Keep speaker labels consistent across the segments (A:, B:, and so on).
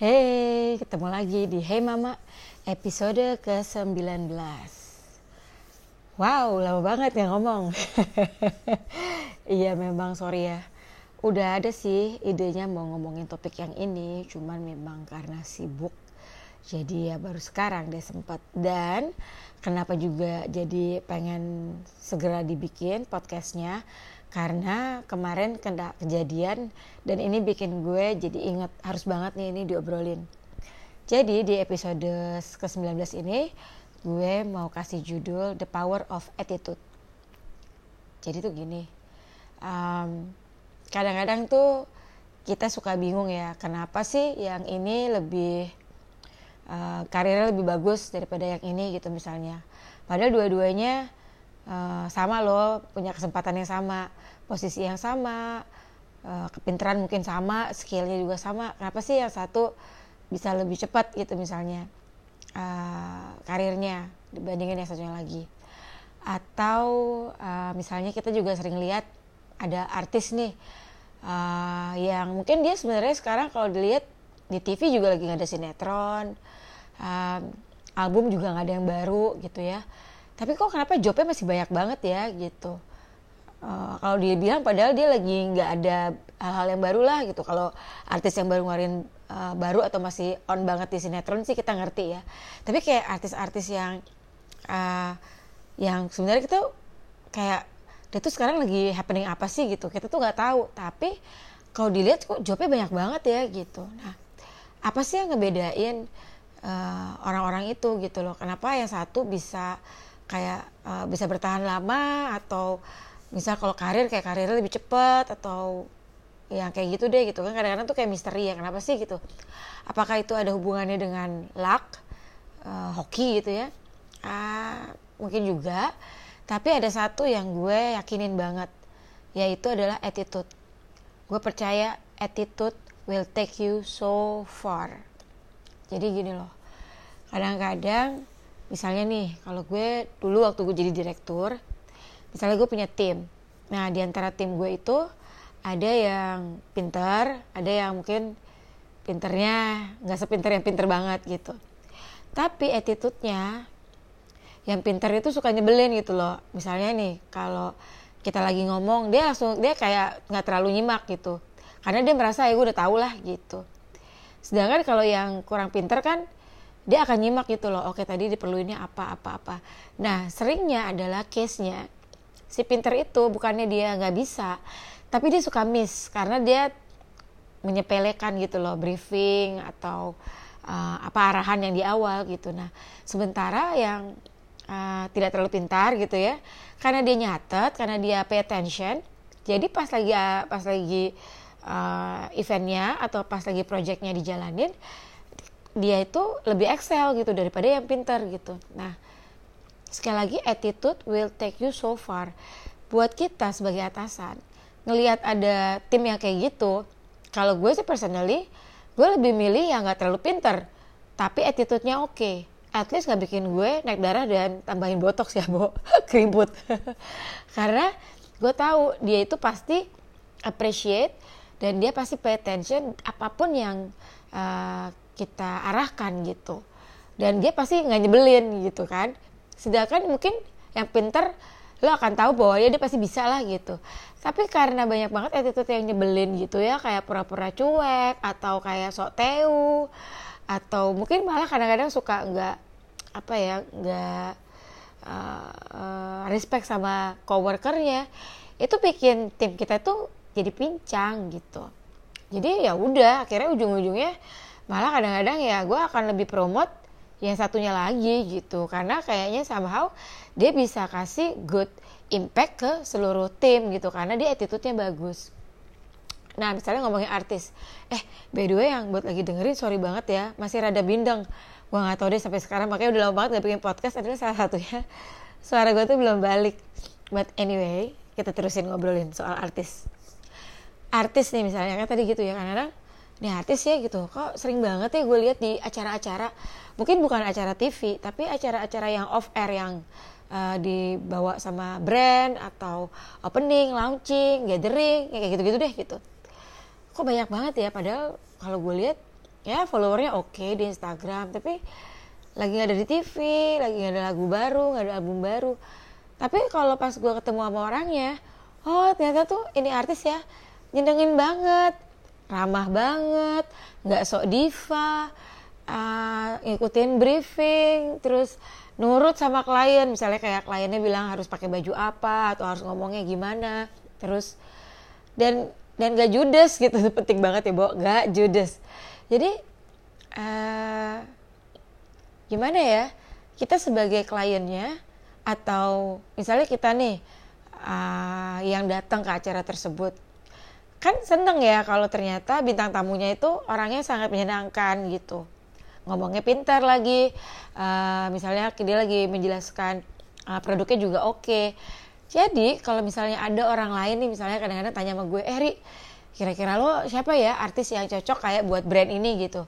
A: Hey, ketemu lagi di Hey Mama episode ke-19 Wow, lama banget ya ngomong. Iya memang sorry ya. Udah ada sih idenya mau ngomongin topik yang ini Cuman memang karena sibuk. Jadi ya baru sekarang deh sempat. Dan kenapa juga jadi pengen segera dibikin podcastnya karena kemarin kena kejadian dan ini bikin gue jadi inget harus banget nih ini diobrolin. Jadi di episode ke-19 ini gue mau kasih judul The Power of Attitude. Jadi tuh gini, um, kadang-kadang tuh kita suka bingung ya kenapa sih yang ini lebih uh, karirnya lebih bagus daripada yang ini gitu misalnya. Padahal dua-duanya uh, sama loh punya kesempatan yang sama posisi yang sama uh, kepintaran mungkin sama skillnya juga sama. Kenapa sih yang satu bisa lebih cepat gitu misalnya uh, karirnya dibandingin yang satunya lagi? Atau uh, misalnya kita juga sering lihat ada artis nih uh, yang mungkin dia sebenarnya sekarang kalau dilihat di TV juga lagi nggak ada sinetron uh, album juga nggak ada yang baru gitu ya tapi kok kenapa jobnya masih banyak banget ya gitu? Uh, kalau dia bilang padahal dia lagi nggak ada hal-hal yang baru lah gitu. Kalau artis yang baru ngeluarin uh, baru atau masih on banget di sinetron sih kita ngerti ya. Tapi kayak artis-artis yang uh, yang sebenarnya kita kayak dia tuh sekarang lagi happening apa sih gitu. Kita tuh nggak tahu. Tapi kalau dilihat kok jobnya banyak banget ya gitu. Nah apa sih yang ngebedain orang-orang uh, itu gitu loh? Kenapa yang satu bisa kayak uh, bisa bertahan lama atau misal kalau karir kayak karirnya lebih cepat atau yang kayak gitu deh gitu kan. Kadang-kadang tuh kayak misteri ya kenapa sih gitu? Apakah itu ada hubungannya dengan luck uh, hoki gitu ya? Uh, mungkin juga. Tapi ada satu yang gue yakinin banget yaitu adalah attitude. Gue percaya attitude will take you so far. Jadi gini loh kadang-kadang misalnya nih kalau gue dulu waktu gue jadi direktur misalnya gue punya tim. Nah di antara tim gue itu ada yang pinter ada yang mungkin pinternya nggak sepinter yang pinter banget gitu. Tapi attitude-nya yang pinter itu suka nyebelin gitu loh. Misalnya nih kalau kita lagi ngomong dia langsung dia kayak nggak terlalu nyimak gitu. Karena dia merasa ya gue udah tau lah gitu. Sedangkan kalau yang kurang pinter kan dia akan nyimak gitu loh oke tadi diperluinnya apa apa apa. Nah seringnya adalah case nya si pinter itu bukannya dia nggak bisa tapi dia suka miss karena dia menyepelekan gitu loh briefing atau uh, apa arahan yang di awal gitu. Nah sementara yang uh, tidak terlalu pintar gitu ya karena dia nyatet karena dia pay attention jadi pas lagi pas lagi uh, eventnya atau pas lagi projectnya dijalanin dia itu lebih excel gitu daripada yang pintar gitu. Nah, sekali lagi attitude will take you so far. Buat kita sebagai atasan, ngelihat ada tim yang kayak gitu, kalau gue sih personally, gue lebih milih yang nggak terlalu pintar, tapi attitude-nya oke. Okay. At least nggak bikin gue naik darah dan tambahin botox ya, Bo. Keribut. Karena gue tahu dia itu pasti appreciate dan dia pasti pay attention apa pun yang uh, kita arahkan gitu. Dan dia pasti nggak nyebelin gitu kan. Sedangkan mungkin yang pinter lo akan tahu bahwa ya dia pasti bisa lah gitu. Tapi karena banyak banget attitude yang nyebelin gitu ya kayak pura-pura cuek atau kayak sok teu atau mungkin malah kadang-kadang suka nggak apa ya nggak uh, uh, respect sama coworkernya itu bikin tim kita tuh jadi pincang gitu. Jadi ya udah akhirnya ujung-ujungnya malah kadang-kadang ya gue akan lebih promote yang satunya lagi gitu. Karena kayaknya somehow dia bisa kasih good impact ke seluruh tim gitu. Karena dia attitude-nya bagus. Nah misalnya ngomongin artis. Eh by the way yang buat lagi dengerin sorry banget ya. Masih rada bindeng. Gue nggak tahu deh sampai sekarang. Makanya udah lama banget gak bikin podcast. Adalah salah satunya. Suara gue tuh belum balik. But anyway kita terusin ngobrolin soal artis. Artis nih misalnya. Kan tadi gitu ya kadang-kadang nih artis ya gitu. Kok sering banget ya gue lihat di acara-acara. Mungkin bukan acara TV tapi acara-acara yang off air yang uh, dibawa sama brand atau opening, launching, gathering kayak gitu-gitu deh gitu. Kok banyak banget ya padahal kalau gue lihat ya followernya oke okay di Instagram tapi lagi nggak ada di TV lagi nggak ada lagu baru nggak ada album baru. Tapi kalau pas gue ketemu sama orangnya oh ternyata tuh ini artis ya nyenengin banget ramah banget nggak sok diva uh, ngikutin briefing terus nurut sama klien. Misalnya kayak kliennya bilang harus pakai baju apa atau harus ngomongnya gimana terus dan dan gak judes gitu. Penting banget ya Bo. Gak judes. Jadi uh, gimana ya kita sebagai kliennya atau misalnya kita nih uh, yang datang ke acara tersebut kan seneng ya kalau ternyata bintang tamunya itu orangnya sangat menyenangkan gitu. Ngomongnya pintar lagi uh, misalnya dia lagi menjelaskan uh, produknya juga oke. Okay. jadi kalau misalnya ada orang lain nih misalnya kadang-kadang tanya sama gue eh Ri kira-kira lo siapa ya artis yang cocok kayak buat brand ini? Gitu.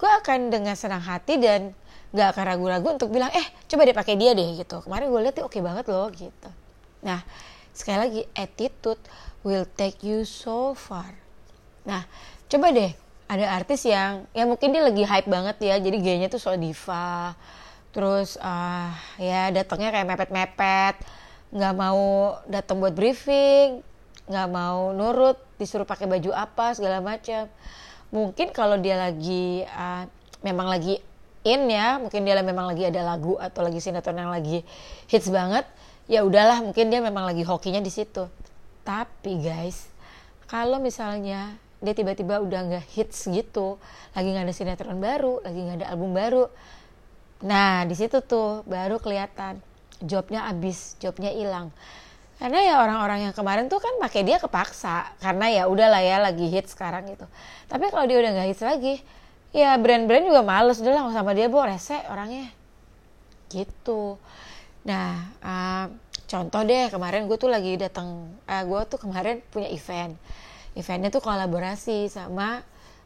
A: Gue akan dengan senang hati dan gak akan ragu-ragu untuk bilang eh coba deh pakai dia deh gitu. Kemarin gue lihat oke okay banget loh gitu. Nah sekali lagi attitude will take you so far. Nah coba deh ada artis yang ya mungkin dia lagi hype banget ya jadi gayanya tuh so diva terus uh, ya datangnya kayak mepet-mepet nggak mau datang buat briefing nggak mau nurut disuruh pakai baju apa segala macam. Mungkin kalau dia lagi uh, memang lagi in ya mungkin dia memang lagi ada lagu atau lagi sinetron yang lagi hits banget ya udahlah mungkin dia memang lagi hokinya di situ tapi guys kalau misalnya dia tiba-tiba udah nggak hits gitu lagi nggak ada sinetron baru lagi nggak ada album baru nah di situ tuh baru kelihatan jobnya abis jobnya hilang. Karena ya orang-orang yang kemarin tuh kan pakai dia kepaksa karena ya udahlah ya lagi hits sekarang gitu. Tapi kalau dia udah nggak hits lagi ya brand-brand juga males udah lah sama dia bu rese orangnya. Gitu. Nah uh, contoh deh kemarin gue tuh lagi datang eh, gue tuh kemarin punya event. Eventnya tuh kolaborasi sama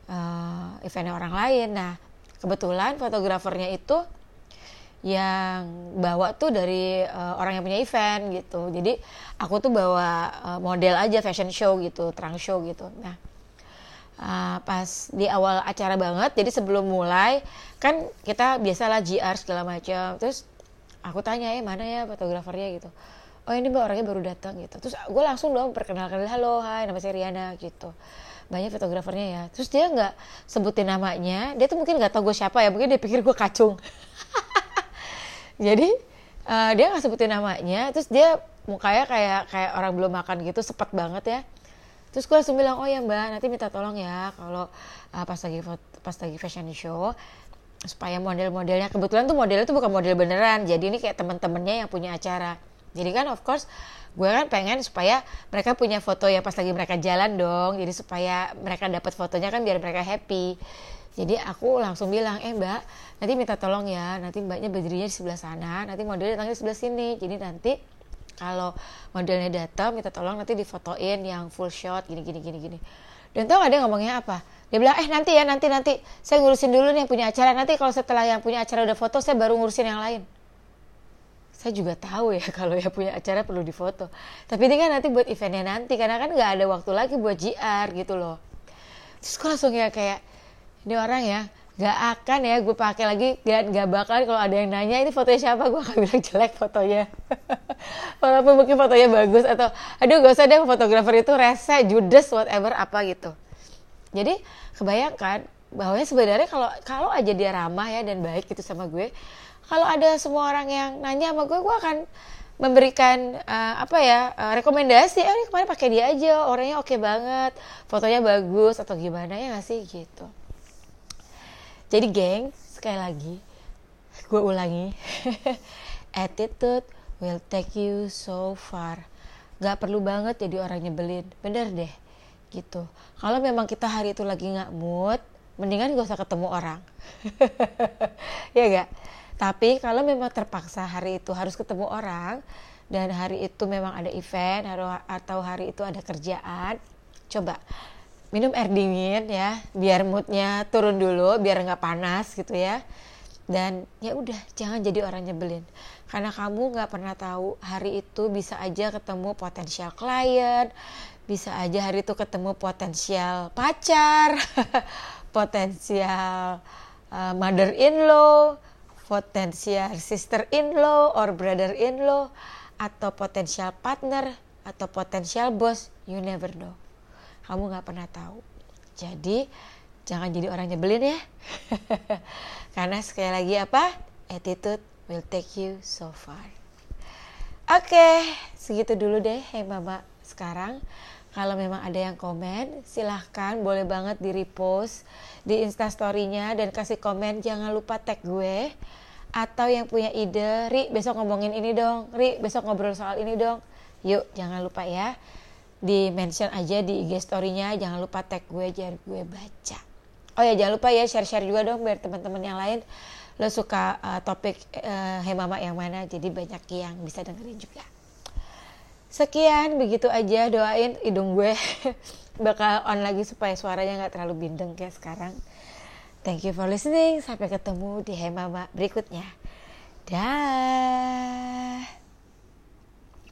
A: uh, eventnya orang lain. Nah kebetulan fotografernya itu yang bawa tuh dari uh, orang yang punya event gitu. Jadi aku tuh bawa uh, model aja fashion show gitu trunk show gitu. Nah uh, pas di awal acara banget jadi sebelum mulai kan kita biasalah GR segala macam. Terus aku tanya ya mana ya fotografernya? Gitu. Oh ini mbak orangnya baru datang gitu. Terus gue langsung dong perkenalkan halo hai nama saya Riana gitu. Banyak fotografernya ya. Terus dia nggak sebutin namanya dia tuh mungkin nggak tahu gue siapa ya mungkin dia pikir gue kacung. Jadi uh, dia nggak sebutin namanya terus dia mukanya kayak kayak orang belum makan gitu sepet banget ya. Terus gue langsung bilang oh ya mbak nanti minta tolong ya kalau uh, pas lagi pas lagi fashion show supaya model-modelnya kebetulan tuh modelnya tuh bukan model beneran. Jadi ini kayak temen-temennya yang punya acara. Jadi kan of course gue kan pengen supaya mereka punya foto ya pas lagi mereka jalan dong. Jadi supaya mereka dapat fotonya kan biar mereka happy. Jadi aku langsung bilang eh mbak nanti minta tolong ya. Nanti mbaknya berdirinya di sebelah sana. Nanti modelnya datangnya di sebelah sini. Jadi nanti kalau modelnya datang minta tolong nanti difotoin yang full shot gini gini gini gini. Dan tau gak dia ngomongnya apa dia bilang eh nanti ya nanti nanti. Saya ngurusin dulu nih yang punya acara. Nanti kalau setelah yang punya acara udah foto saya baru ngurusin yang lain. Saya juga tahu ya kalau yang punya acara perlu difoto. Tapi ini kan nanti buat eventnya nanti karena kan nggak ada waktu lagi buat GR gitu loh. Terus gue langsung ya kayak ini orang ya gak akan ya gue pakai lagi dan gak bakal kalau ada yang nanya ini fotonya siapa? Gue akan bilang jelek fotonya. Walaupun mungkin fotonya bagus atau aduh gak usah deh fotografer itu rese judes whatever apa gitu jadi kebayangkan bahwa sebenarnya kalau kalau aja dia ramah ya dan baik gitu sama gue kalau ada semua orang yang nanya sama gue gue akan memberikan uh, apa ya uh, rekomendasi eh kemarin pakai dia aja orangnya oke okay banget fotonya bagus atau gimana ya gak sih gitu. Jadi geng, sekali lagi, gue ulangi, attitude will take you so far. Gak perlu banget jadi orang nyebelin, bener deh, gitu. Kalau memang kita hari itu lagi gak mood, mendingan gak usah ketemu orang. ya gak? Tapi kalau memang terpaksa hari itu harus ketemu orang, dan hari itu memang ada event atau hari itu ada kerjaan, coba minum air dingin ya biar moodnya turun dulu biar nggak panas gitu ya dan ya udah jangan jadi orang nyebelin karena kamu nggak pernah tahu hari itu bisa aja ketemu potensial klien bisa aja hari itu ketemu potensial pacar potensial uh, mother in law potensial sister in law or brother in law atau potensial partner atau potensial bos you never know. Kamu nggak pernah tahu. Jadi jangan jadi orang nyebelin ya. Karena sekali lagi apa? Attitude will take you so far. Oke okay, segitu dulu deh hey mama. Sekarang kalau memang ada yang komen silahkan boleh banget di repost di instastorynya dan kasih komen. Jangan lupa tag gue atau yang punya ide Ri besok ngomongin ini dong. Ri besok ngobrol soal ini dong. Yuk jangan lupa ya. Di mention aja di IG story-nya. Jangan lupa tag gue aja gue baca. Oh ya jangan lupa ya share-share juga dong biar teman-teman yang lain. Lo suka uh, topik uh, Hemama yang mana jadi banyak yang bisa dengerin juga sekian begitu aja doain hidung gue bakal on lagi supaya suaranya nggak terlalu bindeng kayak sekarang. Thank you for listening sampai ketemu di Hemama berikutnya. Dah